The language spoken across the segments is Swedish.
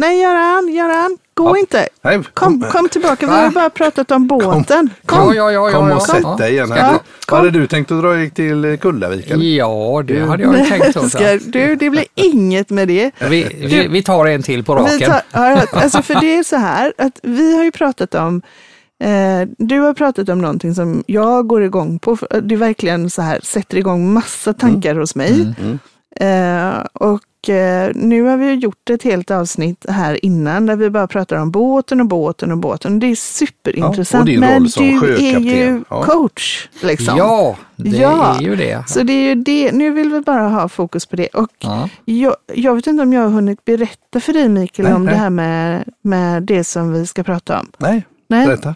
Nej, Göran, Göran, gå Ja. inte. Nej, Kom, kom tillbaka, vi har bara pratat om båten. Ja, Kom. ja, ja, Kom ja, och ja. sätt dig igen. Ja, kom. Hade du tänkt att dra dig till Kullavik? eller? Ja, det hade jag tänkt också. Ska, du, det blir inget med det. Vi, vi, vi tar en till på Vi raken. tar, ja, alltså för det är så här att vi har ju pratat om eh, du har pratat om någonting som jag går igång på. Det är verkligen så här, sätter igång massa tankar hos mig. Mm. Eh, och eh, nu har vi gjort ett helt avsnitt här innan där vi bara pratar om båten och båten och båten. Det är superintressant. Ja, och din men du är ju Ja. coach. Liksom. Ja, det Ja. är ju det. Så det är ju det. Nu vill vi bara ha fokus på det. Och Ja. jag, jag vet inte om jag har hunnit berätta för dig Mikael Nej, om nej. det här med, med det som vi ska prata om. Nej, Nej, berätta.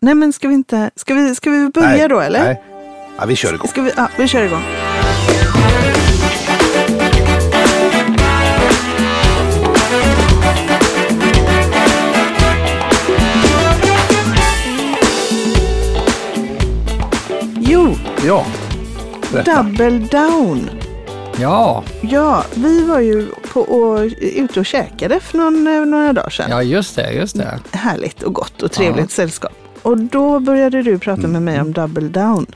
nej men ska vi inte, ska vi, ska vi börja då eller? Nej. Ja, vi kör igång. Ska vi, ja, vi kör igång. Ja, berätta. double down. Ja, Ja, vi var ju på, och, ute och käkade för någon, eh, några dagar sedan. ja just det, just det. Härligt och gott och trevligt Ja. sällskap. Och då började du prata med mig om double down.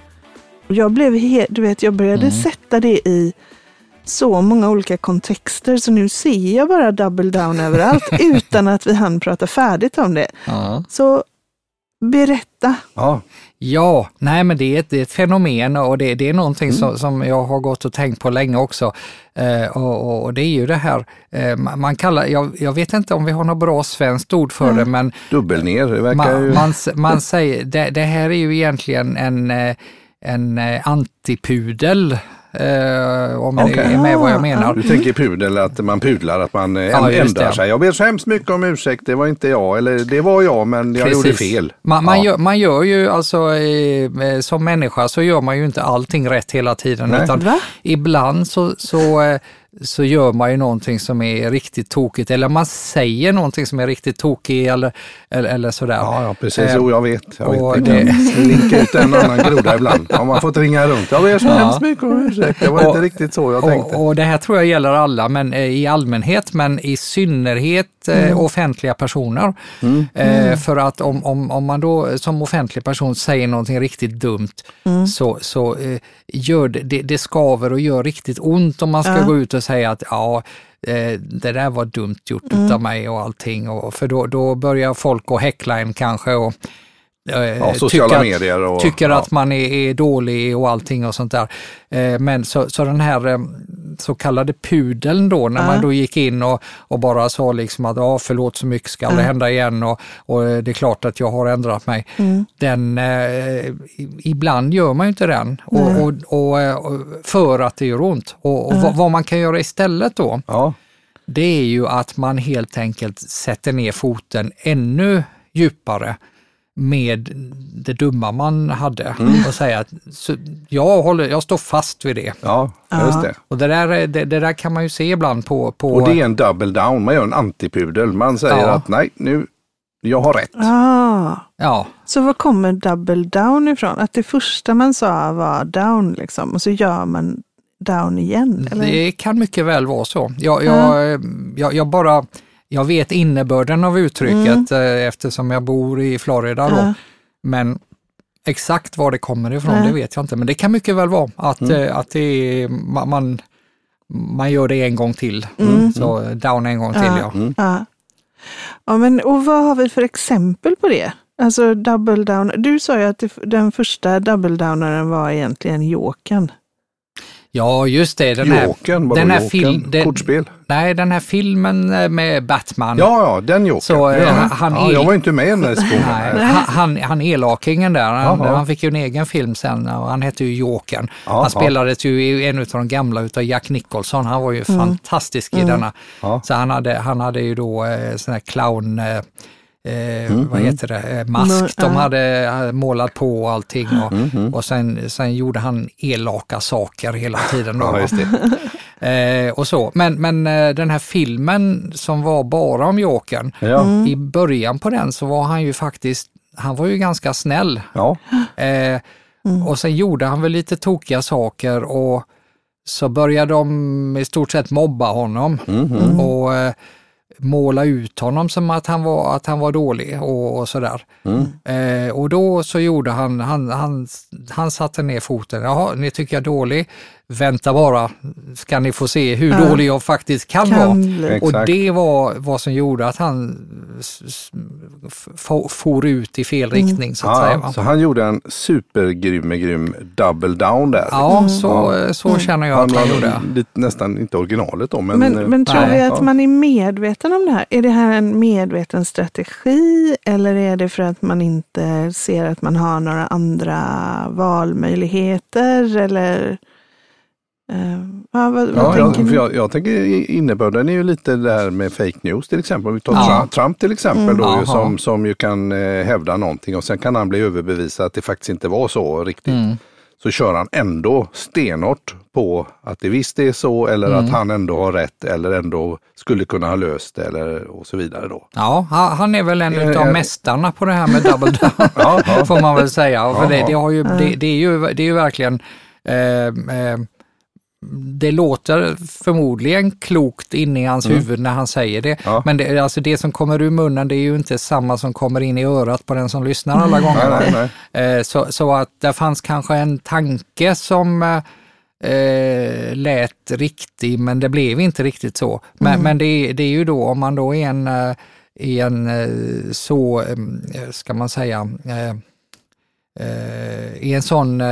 Och jag blev du vet, jag började sätta det i så många olika kontexter så nu ser jag bara double down överallt utan att vi hann prata färdigt om det. Ja. Så berätta. Ja, Ja, nej men det är ett, det är ett fenomen och det, det är någonting som, som jag har gått och tänkt på länge också. Eh, och, och, det är ju det här, eh, man, kallar, jag, jag vet inte om vi har något bra svenskt ord för det, men dubbel ner. Det verkar man, ju... man, man säger, det, det här är ju egentligen en, eh, en eh, antipudel, eh, om det Okej. är med vad jag menar. Du tänker pudel, att man pudlar, att man eh, Ja, ändrar sig. Jag ber så hemskt mycket om ursäkt, det var inte jag. Eller det var jag, men jag gjorde Precis. fel. Man, man, Ja. gör, man gör ju alltså, eh, eh, som människa så gör man ju inte allting rätt hela tiden. Nej. Utan Va? ibland så, så, eh, så gör man ju någonting som är riktigt tokigt eller man säger någonting som är riktigt tokigt eller, eller, eller sådär. Ja, ja precis. Eh, Jo, jag vet. Jag vet. det- Det... Linka ut en annan groda ibland. Har man fått ringa runt. Jag ber så hemskt mycket om ursäkt. Det var Och- inte riktigt så jag tänkte. Och, och det här tror jag gäller alla, men eh, i allmänhet, men i synnerhet eh, offentliga personer. Eh, för att om, om, om man då som offentlig person säger någonting riktigt dumt så, så eh, gör det, det, det skaver och gör riktigt ont om man ska Ja. gå ut och säga att ja, eh, det där var dumt gjort utav mig och allting. Och, för då, då börjar folk att häckla en kanske och Ja, sociala tycka att- medier och... tycker ja. att man är, är dålig och allting och sånt där. Eh, men så, så den här eh, så kallade pudeln då, när Ja. man då gick in och, och bara sa liksom att ja, förlåt så mycket, ska aldrig hända igen och, och eh, det är klart att jag har ändrat mig. Den, eh, ibland gör man ju inte den och, och, och, eh, och, för att det gör ont. Och, och vad, vad man kan göra istället då, Ja, det är ju att man helt enkelt sätter ner foten ännu djupare med det dumma man hade och säga att jag, håller, jag står fast vid det. ja, just det. Och det där, är- det, det där kan man ju se ibland på... på Och det är en double down. Man gör en antipudel. Man säger Ja. att nej, nu, jag har rätt. Ah. ja, Så var kommer double down ifrån? Att det första man sa var down liksom och så gör man down igen? Eller? det kan mycket väl vara så. Jag, jag, eh, jag, jag bara... Jag vet innebörden av uttrycket eh, eftersom jag bor i Florida då. Ja. Men exakt var det kommer ifrån, Nej. det vet jag inte. Men det kan mycket väl vara att, eh, att det är, man, man, gör det en gång till. Så down en gång till ja. Ja. Ja. ja men, och vad har vi för exempel på det? Alltså double down. Du sa ju att den första double downaren var egentligen Jokern. Ja, just det. Den här, Jokern, vadå den här film- den- Kortspel? nej, den här filmen eh, med Batman. Ja, ja, den Jokern. Eh, ja. han ja, jag var inte med i den där. Nej, han, han, elakingen där, han, han fick ju en egen film sen och han hette ju Jokern. Ja, han spelades ju i en av de gamla utav Jack Nicholson, han var ju fantastisk i denna. Ja. Så han hade, han hade ju då eh, sån här clown, eh, eh, Mm, vad heter det, eh, mask Mör- de hade eh, målat på och allting och, Mm, och sen, sen gjorde han elaka saker hela tiden. Då. Ja, just det. Eh, och så. Men, men eh, den här filmen som var bara om Jokern, Ja. i början på den så var han ju faktiskt, han var ju ganska snäll. Ja. Eh, Och sen gjorde han väl lite tokiga saker och så började de i stort sett mobba honom. Och, eh, måla ut honom som att han var, att han var dålig och, och sådär. Eh, och då så gjorde han, han, han, han satte ner foten. Jaha, ni tycker jag är dålig. Vänta bara, ska ni få se hur Ja. dålig jag faktiskt kan, Kan vara. bli. Och Exakt. det var vad som gjorde att han for ut i fel Mm. riktning så att säga. Ja, Va? så han gjorde en supergrym grym double down där. Ja, så, så känner jag att han gjorde. lite, nästan inte originalet då, men, Men, eh, men tror nej, vi att ja. man är medveten om det här? Är det här en medveten strategi eller är det för att man inte ser att man har några andra valmöjligheter? Eller, eh, ja, vad, vad Ja, tänker jag, jag, jag tänker innebörden är ju lite det här med fake news till exempel. Om vi tar Ja. Trump, Trump till exempel Mm. då, ju, som, som ju kan eh, hävda någonting och sen kan han bli överbevisad att det faktiskt inte var så riktigt. Mm. Så kör han ändå stenhårt på att det visst är så eller Mm. att han ändå har rätt eller ändå skulle kunna ha löst det eller och så vidare då. Ja, han är väl en Ja, utav ja. mästarna på det här med double down, Ja, får man väl säga. För det, Ja. det, har ju, det, det, är ju, det är ju verkligen eh, eh, det låter förmodligen klokt inne i hans huvud när han säger det. Mm. Ja. Men det, alltså det som kommer ur munnen det är ju inte samma som kommer in i örat på den som lyssnar alla gånger. Nej, nej, nej. Eh, Så, så att det fanns kanske en tanke som eh, eh, lät riktig men det blev inte riktigt så. Men, men det, är- det är ju då om man då är en, eh, i en eh, så, eh, ska man säga, eh, eh, i en sån eh,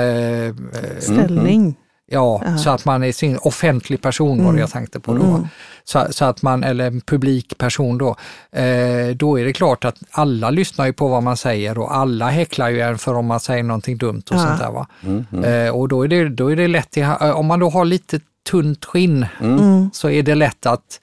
eh, Ställning. Ja, Ja. så att man är sin offentlig person var det jag tänkte på då. Mm. Så, så att man, eller en publik person då, eh, då är det klart att alla lyssnar ju på vad man säger och alla häcklar ju en för om man säger någonting dumt och Ja. sånt där va. Mm, Eh, och då är, det, då är det lätt, till, eh, om man då har lite tunt skinn Mm. så är det lätt att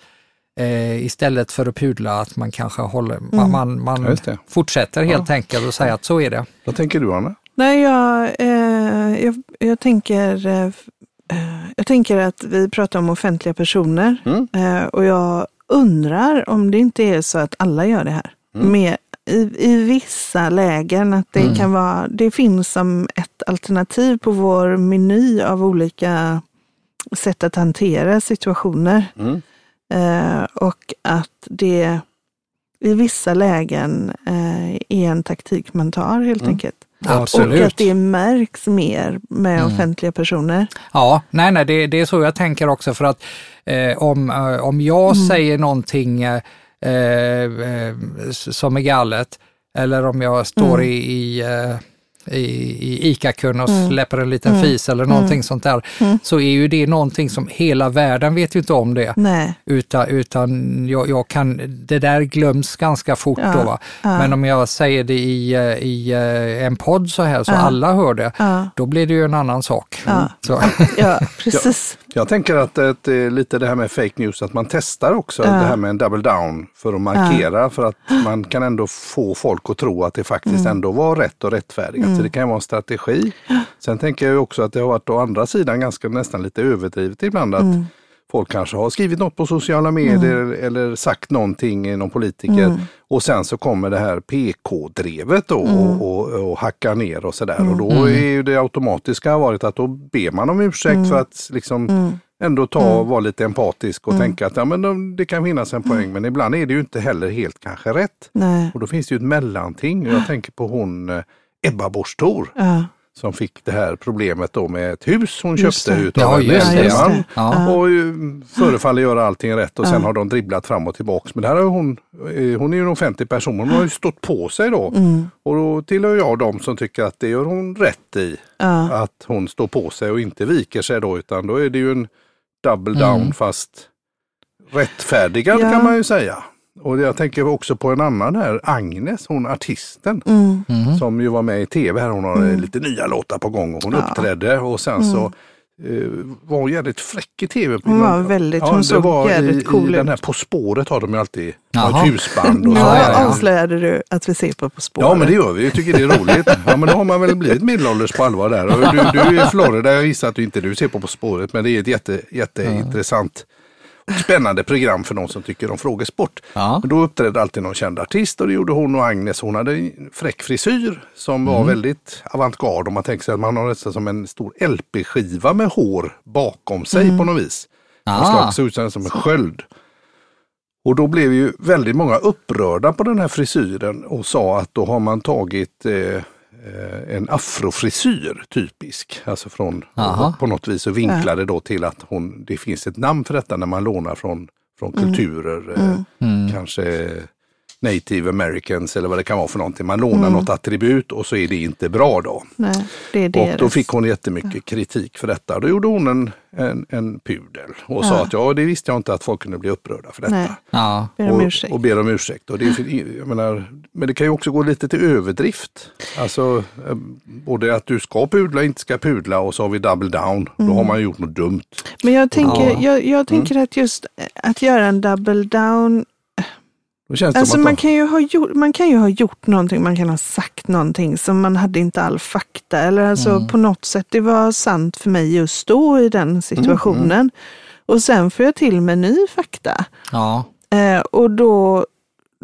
eh, istället för att pudla att man kanske håller, man, man, man Ja, fortsätter helt enkelt och säger att så är det. Vad tänker du Anna? Nej, jag, eh, jag, jag, tänker, eh, eh, jag tänker att vi pratar om offentliga personer Mm. eh, och jag undrar om det inte är så att alla gör det här. Mm. Med, i, I vissa lägen, att det Mm. kan vara, det finns som ett alternativ på vår meny av olika sätt att hantera situationer. Mm. Eh, och att det i vissa lägen eh, är en taktik man tar helt Mm. Enkelt. Och Absolut. att det märks mer med Mm. offentliga personer. Ja, nej, nej, det, det är så jag tänker också för att eh, om, eh, om jag säger någonting eh, eh, som är galet eller om jag står Mm. i, i, eh, i, i ICA-kön och Mm. släpper en liten Mm. fis eller någonting sånt där, Mm. så är ju det någonting som hela världen vet ju inte om det. Nej. Utan, utan jag, jag kan, det där glöms ganska fort Ja, då. Va? ja. Men om jag säger det i, eh, i eh, en podd så här så Ja. alla hör det, då blir det ju en annan sak. Ja precis. Jag tänker att det är lite det här med fake news, att man testar också Ja. det här med en double down för att markera, för att man kan ändå få folk att tro att det faktiskt Mm. ändå var rätt och rättfärdigat. Så det kan ju vara en strategi. Sen tänker jag också att det har varit å andra sidan ganska nästan lite överdrivet ibland att Mm. Folk kanske har skrivit något på sociala medier eller sagt någonting, någon politiker Mm. och sen så kommer det här PK-drevet då Mm. och, och, och hackar ner och sådär. Och då är ju det automatiska varit att då ber man om ursäkt för att liksom Mm. ändå ta, vara lite empatisk och tänka att ja, men de, det kan finnas en poäng. Men ibland är det ju inte heller helt kanske rätt. Nej. Och då finns det ju ett mellanting. Och jag tänker på hon eh, Ebba Busch Thor Ja. Som fick det här problemet då med ett hus hon Just köpte det. utav Ja, en man. Ja. Och ju förefaller göra allting rätt och sen Ja. har de dribblat fram och tillbaks. Men där har hon, eh, hon är ju en offentlig person, hon har ju stått på sig då. Mm. Och då tillhör jag de som tycker att det gör hon rätt i. Ja. Att hon står på sig och inte viker sig då utan då är det ju en double down Mm. fast rättfärdigad Ja. kan man ju säga. Och jag tänker också på en annan här, Agnes, hon artisten. Mm. Mhm. Som ju var med i tv här, hon har eh, lite nya låtar på gång och hon Ja. Mm. uppträdde och sen så eh, var hon jävligt fräck i tv. Hon var väldigt- hon det såg jävligt i, cool i den här ut. På spåret har de ju alltid ett husband. Och Nu. Ja, ja, ja. avslöjade du att vi ser på På spåret. Ja men det gör vi, jag tycker det är roligt. Ja men då har man väl blivit medelålders på allvar där. Du, du är i Florida, jag gissar att du inte du ser på På spåret men det är ett jätte, jätteintressant och spännande program för någon som tycker om frågesport. Ja. Men Då uppträdde alltid någon känd artist och det gjorde hon och Agnes. Hon hade en fräck frisyr som var väldigt avantgarde om man tänker sig att man har nästan som en stor LP-skiva med hår bakom sig på något vis. Någon Ah. såg ut som en sköld. Och då blev ju väldigt många upprörda på den här frisyren och sa att då har man tagit eh en afrofrisyr typisk. Alltså från Aha. på något vis och vinklade då till att hon, det finns ett namn för detta när man lånar från, från kulturer. Eh, Mm. Kanske native americans eller vad det kan vara för någonting. Man lånar något attribut och så är det inte bra då. Nej, det är Och då fick hon jättemycket kritik för detta. Då gjorde hon en, en, en pudel och sa att ja, det visste jag inte att folk kunde bli upprörda för detta. Nej, Ja. ber om och, ursäkt. och ber om ursäkt. Och det jag menar, men det kan ju också gå lite till överdrift. Alltså eh, både att du ska pudla och inte ska pudla och så har vi double down. Då Mm. har man gjort något dumt. Men jag tänker, Ja. jag, jag tänker Mm. att just att göra en double down, Då det alltså man kan, ju ha gjort, man kan ju ha gjort någonting, man kan ha sagt någonting som man hade inte all fakta eller alltså Mm. på något sätt, det var sant för mig just då i den situationen. Mm, Och sen får jag till med ny fakta. Ja. Eh, och då,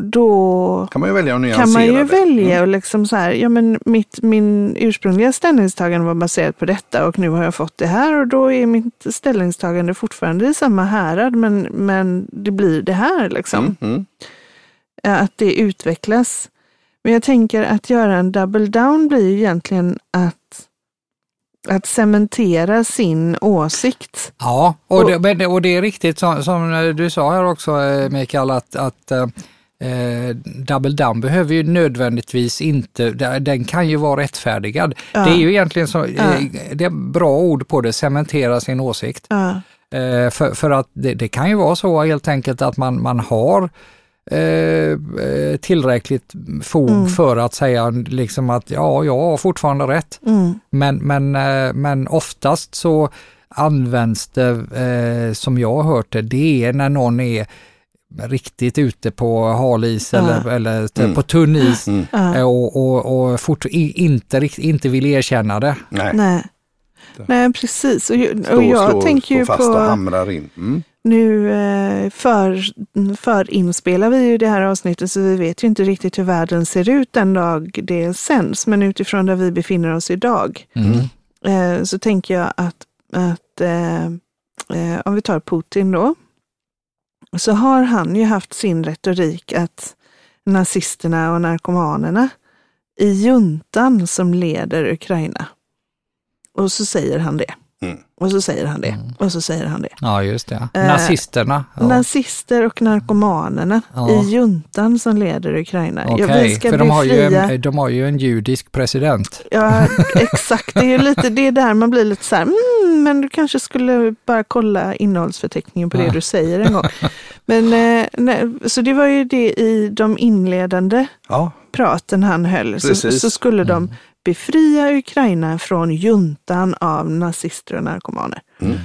då kan man ju välja att kan man ju det. välja och liksom så här, ja men mitt, min ursprungliga ställningstagande var baserat på detta och nu har jag fått det här och då är mitt ställningstagande fortfarande i samma härad men, men det blir det här liksom. Mm, mm. Att det utvecklas. Men jag tänker att göra en double down blir ju egentligen att att cementera sin åsikt. Ja, och, det, och det är riktigt som, som du sa här också eh, Mikael, att, att eh, eh, double down behöver ju nödvändigtvis inte, den kan ju vara rättfärdigad. Ja. Det är ju egentligen så, eh, Ja. det är bra ord på det, cementera sin åsikt. Ja, Eh, för, för att det, det kan ju vara så helt enkelt att man, man har eh, eh, tillräckligt fog Mm. för att säga liksom att ja, jag har fortfarande rätt. mm, Men, men, eh, men oftast så används det, eh, som jag har hört det, det är när någon är riktigt ute på halis Ja. eller, eller t- Mm. på tunn is Mm. ja. eh, och, och, och fort, inte, inte vill erkänna det. Nej, Nej. Nej, precis. Och, ju- stå, och jag tänker ju och på... hamrar in. Mm. Nu eh, för, för inspelar vi ju det här avsnittet så vi vet ju inte riktigt hur världen ser ut den dag det sänds. Men utifrån där vi befinner oss idag Mm. eh, så tänker jag att, att eh, om vi tar Putin då, så har han ju haft sin retorik att nazisterna och narkomanerna i juntan som leder Ukraina. Och så säger han det. Mm. Och så säger han det. Mm. Och så säger han det. Ja, just det. Eh, Nazisterna. Ja. Nazister och narkomanerna Ja. i juntan som leder Ukraina. Okej, ja, vi ska för de har, ju en, de har ju en judisk president. Ja, exakt. Det är ju lite det är där man blir lite så här, mm, men du kanske skulle bara kolla innehållsförteckningen på det Ja. du säger en gång. Men, eh, nej, så det var ju det i de inledande Ja, praten han höll. Så, så skulle de Mm. Befria Ukraina från juntan av nazister och narkomaner. Mm.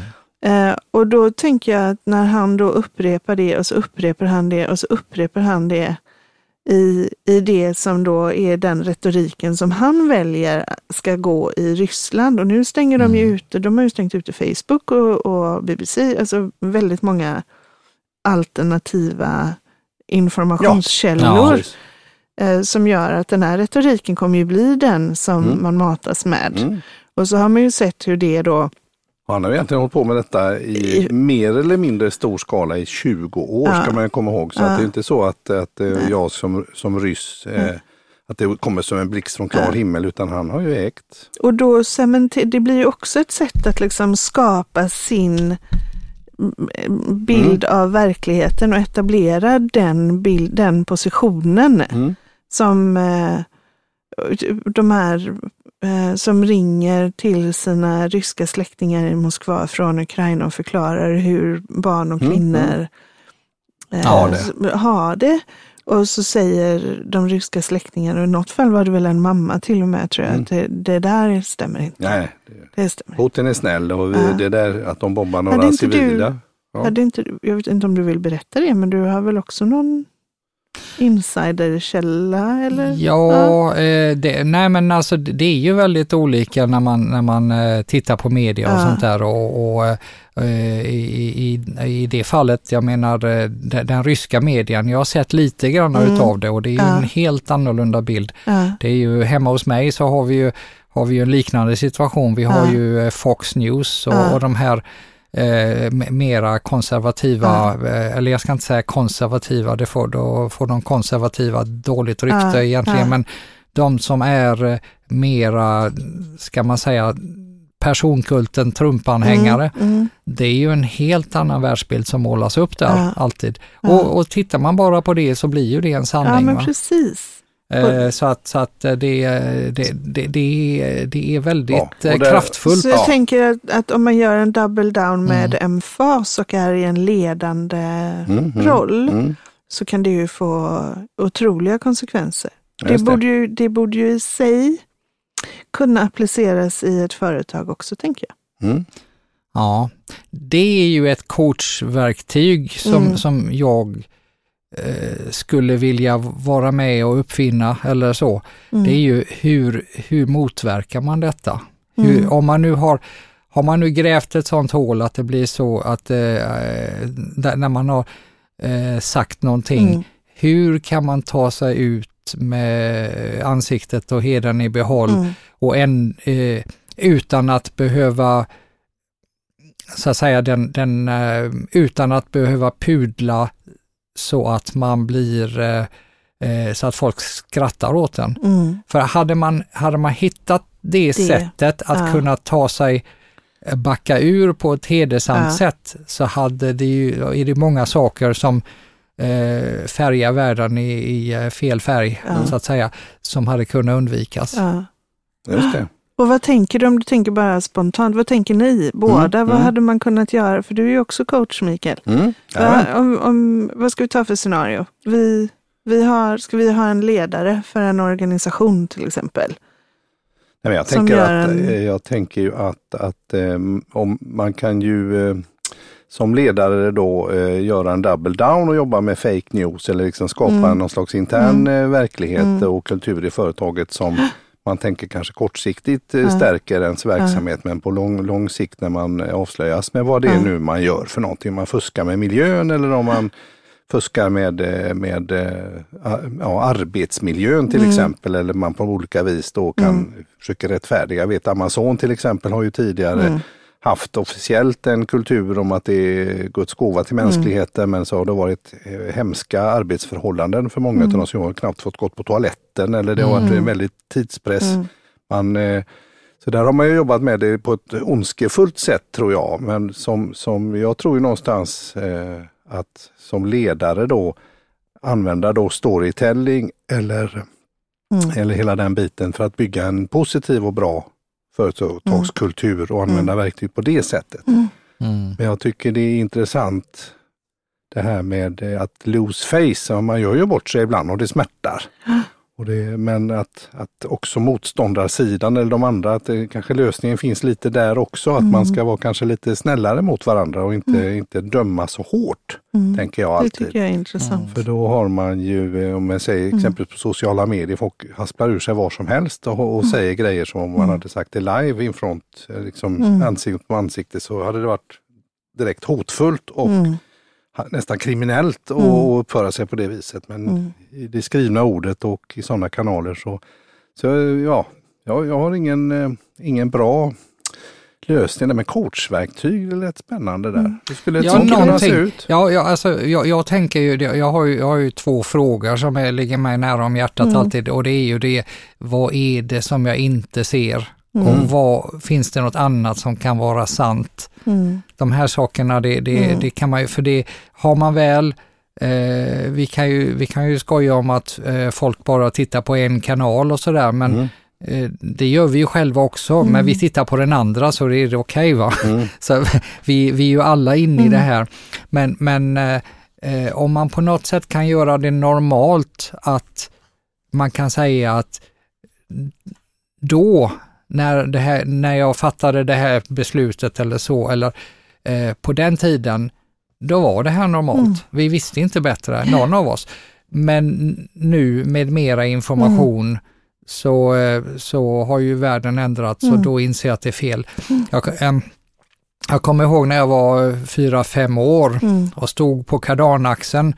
Eh, och då tänker jag att när han då upprepar det och så upprepar han det och så upprepar han det i, i det som då är den retoriken som han väljer ska gå i Ryssland. Och nu stänger de ju Mm. ute, de har ju stängt ute Facebook och, och BBC, alltså väldigt många alternativa informationskällor precis. eh, som gör att den här retoriken kommer ju bli den som Mm. man matas med. Mm. Och så har man ju sett hur det då Han har egentligen hållit på med detta i mer eller mindre stor skala i 20 år Ja. ska man komma ihåg. Så Ja. att det är inte så att, att eh, Nej. jag som, som ryss, eh, att det kommer som en blixt från klar Ja. himmel utan han har ju ägt. Och då cementer, det blir ju också ett sätt att liksom skapa sin mm, bild av verkligheten och etablera den, bild, den positionen Mm. Som eh, de här eh, som ringer till sina ryska släktingar i Moskva från Ukraina och förklarar hur barn och Mm, kvinnor eh, Har det. har det. Och så säger de ryska släktingarna, och i något fall var det väl en mamma till och med tror jag, Mm. att det, det där stämmer inte. Nej, det, Det stämmer. Putin är snäll och vi, Ja. det där att de bombar några inte du- civila. Ja. Hade inte, jag vet inte om du vill berätta det, men du har väl också någon insiderkälla? Eller? Ja, eh, det, nej men alltså det är ju väldigt olika när man, när man eh, tittar på media och Ja. sånt där och, och eh, i, i, i det fallet, jag menar eh, den, den ryska median, jag har sett lite grann Mm. utav det och det är ju Ja. en helt annorlunda bild. Ja. Det är ju hemma hos mig så har vi ju, har vi ju en liknande situation. Vi har Ja. ju Fox News och, och de här eh, mera konservativa, eh, eller jag ska inte säga konservativa, det får, då får de konservativa dåligt rykte Ja, egentligen, ja. men de som är eh, mera, ska man säga, personkulten Trump-anhängare, Mm. det är ju en helt annan världsbild som målas upp där Ja. alltid. Ja. Och, och tittar man bara på det så blir ju det en Ja, sanning. men va? precis. Eh, Så att, så att eh, det, det, det, det, är, det är väldigt Ja, eh, kraftfullt. Så jag Ja. tänker att, att om man gör en double down med Mm. emfas och är i en ledande Mm, mm, roll Mm. så kan det ju få otroliga konsekvenser. Det borde, ju, det borde ju i sig kunna appliceras i ett företag också, tänker jag. Mm. Ja, det är ju ett coachverktyg som, Mm. som jag skulle vilja vara med och uppfinna eller så. Mm. Det är ju hur, hur motverkar man detta? Hur, Mm. Om man nu har har man nu grävt ett sånt hål att det blir så att eh, där, när man har eh, sagt någonting, Mm. hur kan man ta sig ut med ansiktet och hedern i behåll Mm. och en, eh, utan att behöva så att säga den, den eh, utan att behöva pudla så att man blir eh, eh, så att folk skrattar åt den. Mm. För hade man, hade man hittat det, Det, sättet att ja. kunna ta sig eh, backa ur på ett hedersamt Ja. sätt så hade det ju, är det många saker som eh, färgar världen i, i eh, fel färg, Ja. så att säga, som hade kunnat undvikas. Ja. Just det. Och vad tänker du om du tänker bara spontant? Vad tänker ni båda? Mm, Vad mm. hade man kunnat göra? För du är ju också coach Mikael. Mm. Ja. Va, om, om, vad ska vi ta för scenario? Vi, vi har, ska vi ha en ledare för en organisation till exempel? Nej, jag, tänker att, en- eh, jag tänker ju att, att eh, om man kan ju eh, som ledare då eh, göra en double down och jobba med fake news eller liksom skapa Mm. någon slags intern eh, verklighet Mm. och kultur i företaget som man tänker kanske kortsiktigt eh, Ja. stärker ens verksamhet men på lång, lång sikt när man eh, avslöjas med vad det är Ja. nu man gör för någonting. Man fuskar med miljön eller om man fuskar med, eh, med ja, arbetsmiljön till Mm. exempel eller man på olika vis då kan Mm. försöka rättfärdiga. Jag vet Amazon till exempel har ju tidigare Mm. Haft officiellt en kultur om att det är Guds gåva till mänskligheten men så har det varit eh, hemska arbetsförhållanden för många Mm. av dem som har knappt fått gått på toaletten eller det har varit en väldigt tidspress. Mm. Man, eh, så där har man ju jobbat med det på ett ondskefullt sätt tror jag. Men som, som jag tror ju någonstans eh, att som ledare då använda då storytelling eller, Mm. eller hela den biten för att bygga en positiv och bra företagskultur och använda verktyg på det sättet. Mm. Mm. Men jag tycker det är intressant det här med eh, att lose face. Man gör ju bort sig ibland och det smärtar. Det, men att, att också motståndarsidan eller de andra, att det, kanske lösningen finns lite där också. Att man ska vara kanske lite snällare mot varandra och inte, inte döma så hårt. Mm. Tänker jag Det alltid. tycker jag är intressant. För då har man ju, eh, om jag säger exempelvis på sociala medier, folk hasplar ur sig var som helst och, och säger grejer som om man hade sagt det live in front, eh, liksom Mm. ansikte på ansikte, så hade det varit direkt hotfullt och Mm. Nästan kriminellt att Mm. uppföra sig på det viset. Men Mm. i det skrivna ordet och i sådana kanaler så, så ja, jag, jag har ingen, eh, ingen bra lösning. Men coachverktyg, det lät spännande där. Hur skulle ett Ja, sånt kunna se ut? Ja, ja, alltså, jag, jag tänker ju, jag har ju, jag har ju två frågor som är, ligger mig nära om hjärtat Mm. alltid och det är ju det, vad är det som jag inte ser? Mm. Och vad, finns det något annat som kan vara sant? Mm. De här sakerna, det, det, Mm. det kan man ju, för det har man väl, eh, vi, kan ju, vi kan ju skoja om att eh, folk bara tittar på en kanal och sådär, men Mm. eh, det gör vi ju själva också, men vi tittar på den andra så det är det okej va? Mm. Så vi, vi är ju alla inne i det Mm. här. Men, men eh, eh, om man på något sätt kan göra det normalt att man kan säga att då, när, här, när jag fattade det här beslutet eller så, eller eh, på den tiden, då var det här normalt. Mm. Vi visste inte bättre, någon av oss. Men nu med mera information så, eh, så har ju världen ändrats Mm. och då inser jag att det är fel. Jag, ehm, jag kommer ihåg när jag var fyra, fem år Mm. och stod på kardanaxeln eh,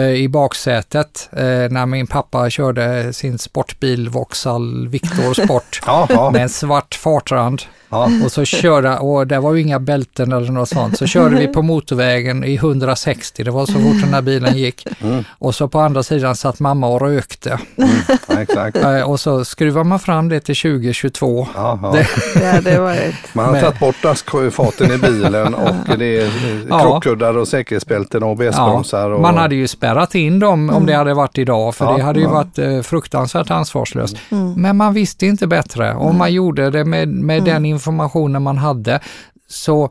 i baksätet eh, när min pappa körde sin sportbil Vauxhall Victor Sport Ja, ja. med en svart fartrand. Ja. Och så körde, och det var ju inga bälten eller något sånt, så körde vi på motorvägen i 160, det var så fort den här bilen gick. Mm. Och så på andra sidan satt mamma och rökte. Ja, exakt. Eh, Och så skruvar man fram det till 2022. Ja, ja. Det- Ja, det var ett... Man har Men- tagit bort askfaten i bilen och det är eh, Ja. krockkuddar och säkerhetsbälten och ABS-bromsar. Och... Man hade ju spärrat in dem om det hade varit idag, för Ja, det hade ju ja. varit eh, fruktansvärt ansvarslöst. Mm. Men man visste inte bättre. Om man gjorde det med, med den informationen man hade, så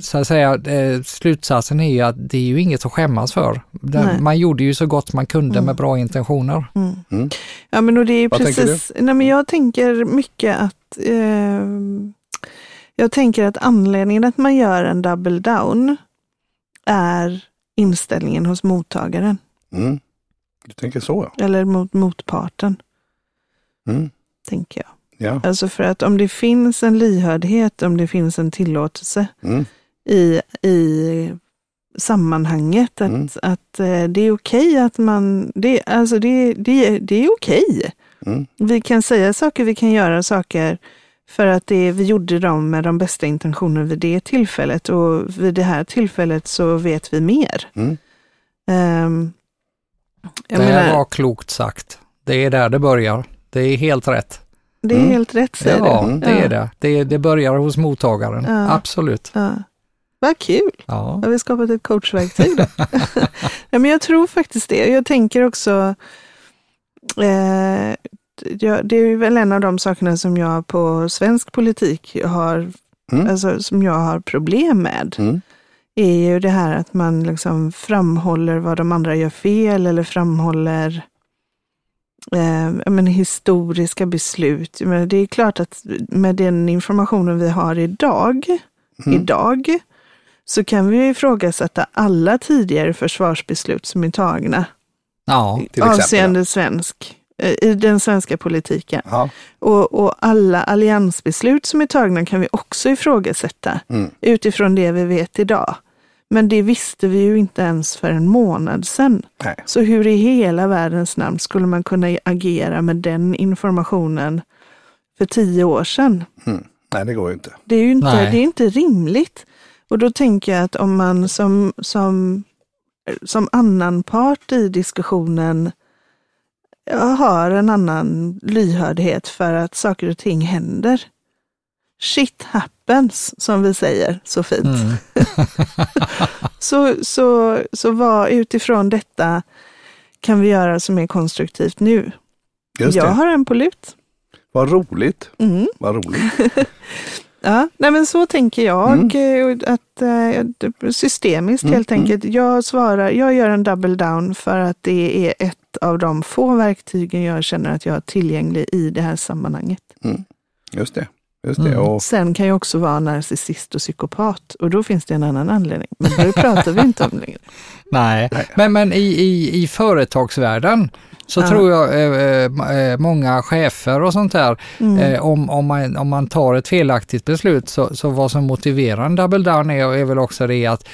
så att säga, eh, slutsatsen är ju att det är ju inget att skämmas för. Nej. man gjorde ju så gott man kunde med bra intentioner. Mm. Mm. Ja, men och det är ju Vad tänker precis, nej, men jag tänker mycket att eh, jag tänker att anledningen att man gör en double down är inställningen hos mottagaren Mm. Du tänker så ja. eller mot motparten, Mm. tänker jag. Ja. Alltså för att om det finns en lyhördhet, om det finns en tillåtelse Mm. i, i sammanhanget, att, Mm. att eh, det är okej att man, det, alltså det, det, det är okej. Mm. Vi kan säga saker, vi kan göra saker för att det, vi gjorde dem med de bästa intentioner vid det tillfället och vid det här tillfället så vet vi mer. Mm. Jag det menar, var klokt sagt. Det är där det börjar. Det är helt rätt. det är Mm. helt rätt säger Ja, du. Mm. det är det. det. Det börjar hos mottagaren. Ja. Absolut. Ja. Vad kul! Ja. Har vi skapat ett coachverktyg då? ja, men jag tror faktiskt det. Jag tänker också, eh, jag, det är väl en av de sakerna som jag på svensk politik har, Mm. alltså, som jag har problem med. Mm. är ju det här att man liksom framhåller vad de andra gör fel eller framhåller eh, menar, historiska beslut. Menar, det är klart att med den informationen vi har idag, Mm. idag så kan vi ifrågasätta alla tidigare försvarsbeslut som är tagna ja. Till exempel, avseende svensk, i den svenska politiken. Ja. Och, och alla alliansbeslut som är tagna kan vi också ifrågasätta Mm. utifrån det vi vet idag. Men det visste vi ju inte ens för en månad sedan. Nej. Så hur i hela världens namn skulle man kunna agera med den informationen för tio år sedan? Mm. Nej, det går ju inte. Det är ju inte, Nej. det är inte rimligt. Och då tänker jag att om man som, som, som annan part i diskussionen ja, har en annan lyhördhet för att saker och ting händer. Shit happens, som vi säger så fint. Mm. Så, så, så vad utifrån detta kan vi göra som är konstruktivt nu? Just jag det. har en på lut. Vad roligt. Mm. Vad roligt. Ja, nej men så tänker jag. Mm. Att, eh, systemiskt Mm, helt mm. enkelt. Jag svarar, jag gör en double down för att det är ett av de få verktygen jag känner att jag har tillgänglig i det här sammanhanget. Just det. Just det. Mm. Och, Sen kan jag också vara narcissist och psykopat och då finns det en annan anledning. Men det pratar vi inte om längre. Nej, men, men i, i, i företagsvärlden så Ja. tror jag eh, eh, många chefer och sånt där, Mm. eh, om, om, man, om man tar ett felaktigt beslut, så, så vad som motiverar en double down är, är väl också det att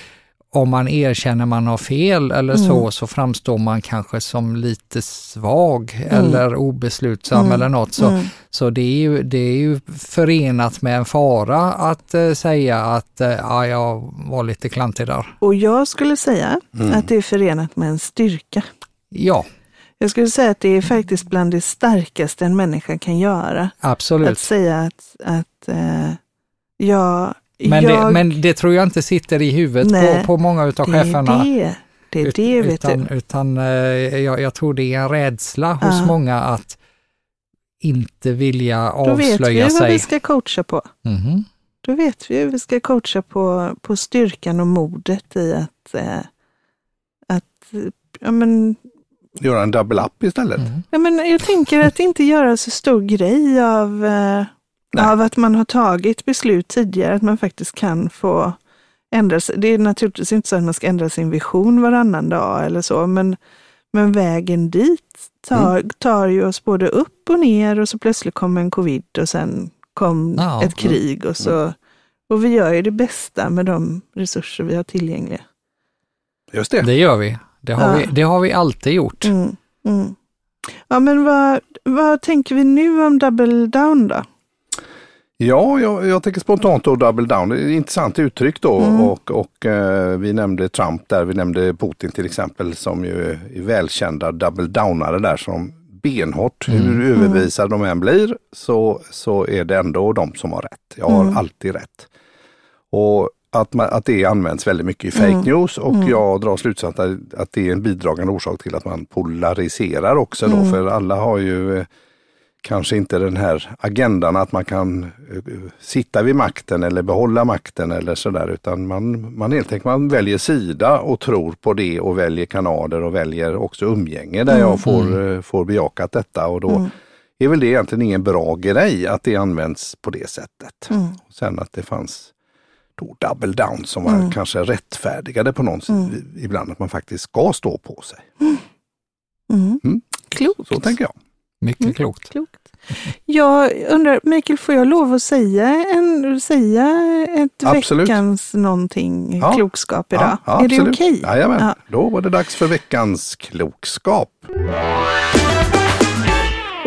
om man erkänner man har fel eller så, Mm. så framstår man kanske som lite svag Mm. eller obeslutsam Mm. eller något. Så, Mm. så det, är ju, det är ju förenat med en fara att eh, säga att eh, ja, jag var lite klantig där. Och jag skulle säga Mm. att det är förenat med en styrka. Ja, Jag skulle säga att det är faktiskt bland det starkaste en människa kan göra. absolut. Att säga att, att eh, jag, Men, jag det, men det tror jag inte sitter i huvudet Nej, på, på många utav det är cheferna. det. Det är det, vet utan, du. Utan eh, jag, jag tror det är en rädsla hos många att inte vilja Då vet vi avslöja vad sig. vi ska coacha på. Mhm. Då vet vi hur vi ska coacha på, på styrkan och modet i att, eh, att ja, men, göra en double up istället. Mm. ja, men jag tänker att inte göra så stor grej av, eh, Nej. av att man har tagit beslut tidigare, att man faktiskt kan få ändra sig. Det är naturligtvis inte så att man ska ändra sin vision varannan dag eller så, men, men vägen dit tar, tar ju oss både upp och ner och så plötsligt kom en covid och sen kom Ja. ett krig och så och vi gör ju det bästa med de resurser vi har tillgängliga. Just det. Det gör vi. Det har, Ja. vi, det har vi alltid gjort. Mm, mm. Ja, men vad, vad tänker vi nu om double down då? Ja, jag, jag tänker spontant då double down. Det är ett intressant uttryck då Mm. och, och eh, vi nämnde Trump där, vi nämnde Putin till exempel som ju är välkända double downare där som benhårt, hur överbevisade de än blir så, så är det ändå de som har rätt. Jag har Mm. alltid rätt. Och att, man, att det används väldigt mycket i fake Mm. news och jag drar slutsatsen att, att det är en bidragande orsak till att man polariserar också då, Mm. för alla har ju eh, kanske inte den här agendan att man kan eh, sitta vid makten eller behålla makten eller sådär utan man, man helt enkelt man väljer sida och tror på det och väljer kanaler och väljer också umgänge där jag får, eh, får bejakat detta och då Mm. är väl det egentligen ingen bra grej att det används på det sättet. Mm. Sen att det fanns då double down som var Mm. kanske rättfärdigade på någon sätt ibland att man faktiskt ska stå på sig. Mm. Mm. Klokt. Så tänker jag. Mycket Mm. klokt. Klokt. Jag undrar, Mikael, får jag lov att säga, en, säga ett Absolut. veckans någonting Ja. klokskap idag? Ja, ja, är det absolut. okej? Jajamän, Ja. då var det dags för veckans klokskap.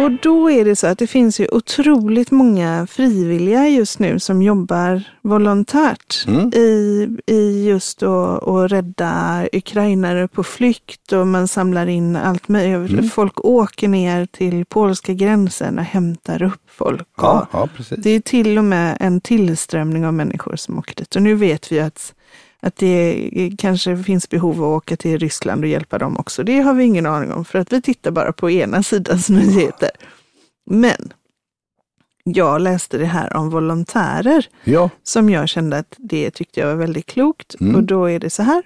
Och då är det så att det finns ju otroligt många frivilliga just nu som jobbar volontärt Mm. i, i just att, att rädda ukrainare på flykt och man samlar in allt möjligt. Mm. Folk åker ner till polska gränsen och hämtar upp folk. Ja, ja precis. det är till och med en tillströmning av människor som åker dit. Och nu vet vi att, att det kanske finns behov av att åka till Ryssland och hjälpa dem också. Det har vi ingen aning om för att vi tittar bara på ena sidans nyheter. Men jag läste det här om volontärer Ja, som jag kände att det tyckte jag var väldigt klokt. Mm. Och då är det så här.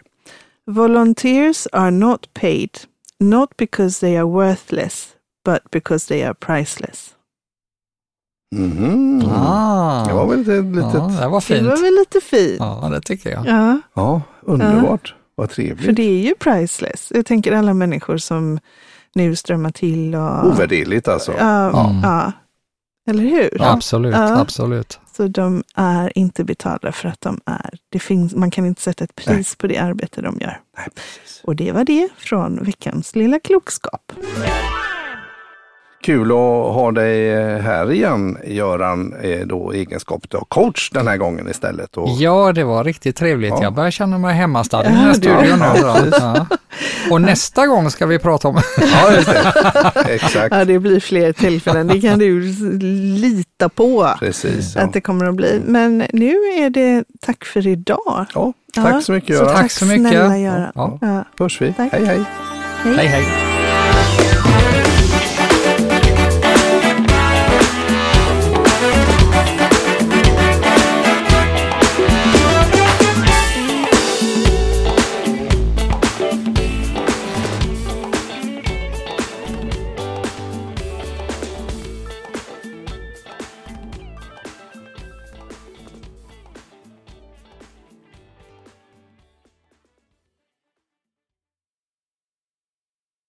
Volunteers are not paid, not because they are worthless, but because they are priceless. Mhm. Ah. det var väl ett litet, ja, ja, det var Det fint. var väl lite fint? Ja, det tycker jag. Ja. underbart. Vad För trevligt. det är ju priceless. Jag tänker alla människor som nu strömmar till. Och, Ovärderligt alltså. Ja, Ja. ja. Eller hur? Absolut, Ja. absolut. Så de är inte betalda för att de är. Det finns, man kan inte sätta ett pris på det arbete de gör. Nej, precis. Och det var det från veckans lilla klokskap. Kul att ha dig eh, här igen Göran, eh, då i egenskap av coach den här gången istället. Och, Ja, det var riktigt trevligt. Ja. Jag börjar känna mig hemmastad i den här studion nu. Ja. Och nästa gång ska vi prata om... Ja, just det. Exakt. Ja, det blir fler tillfällen. Det kan du lita på Precis. Ja. att det kommer att bli. Men nu är det tack för idag. Ja, tack Ja, så mycket så Göran. Tack så mycket. snälla Göran. Ja. Ja. Hörs vi. Tack. Hej hej. Hej, hej.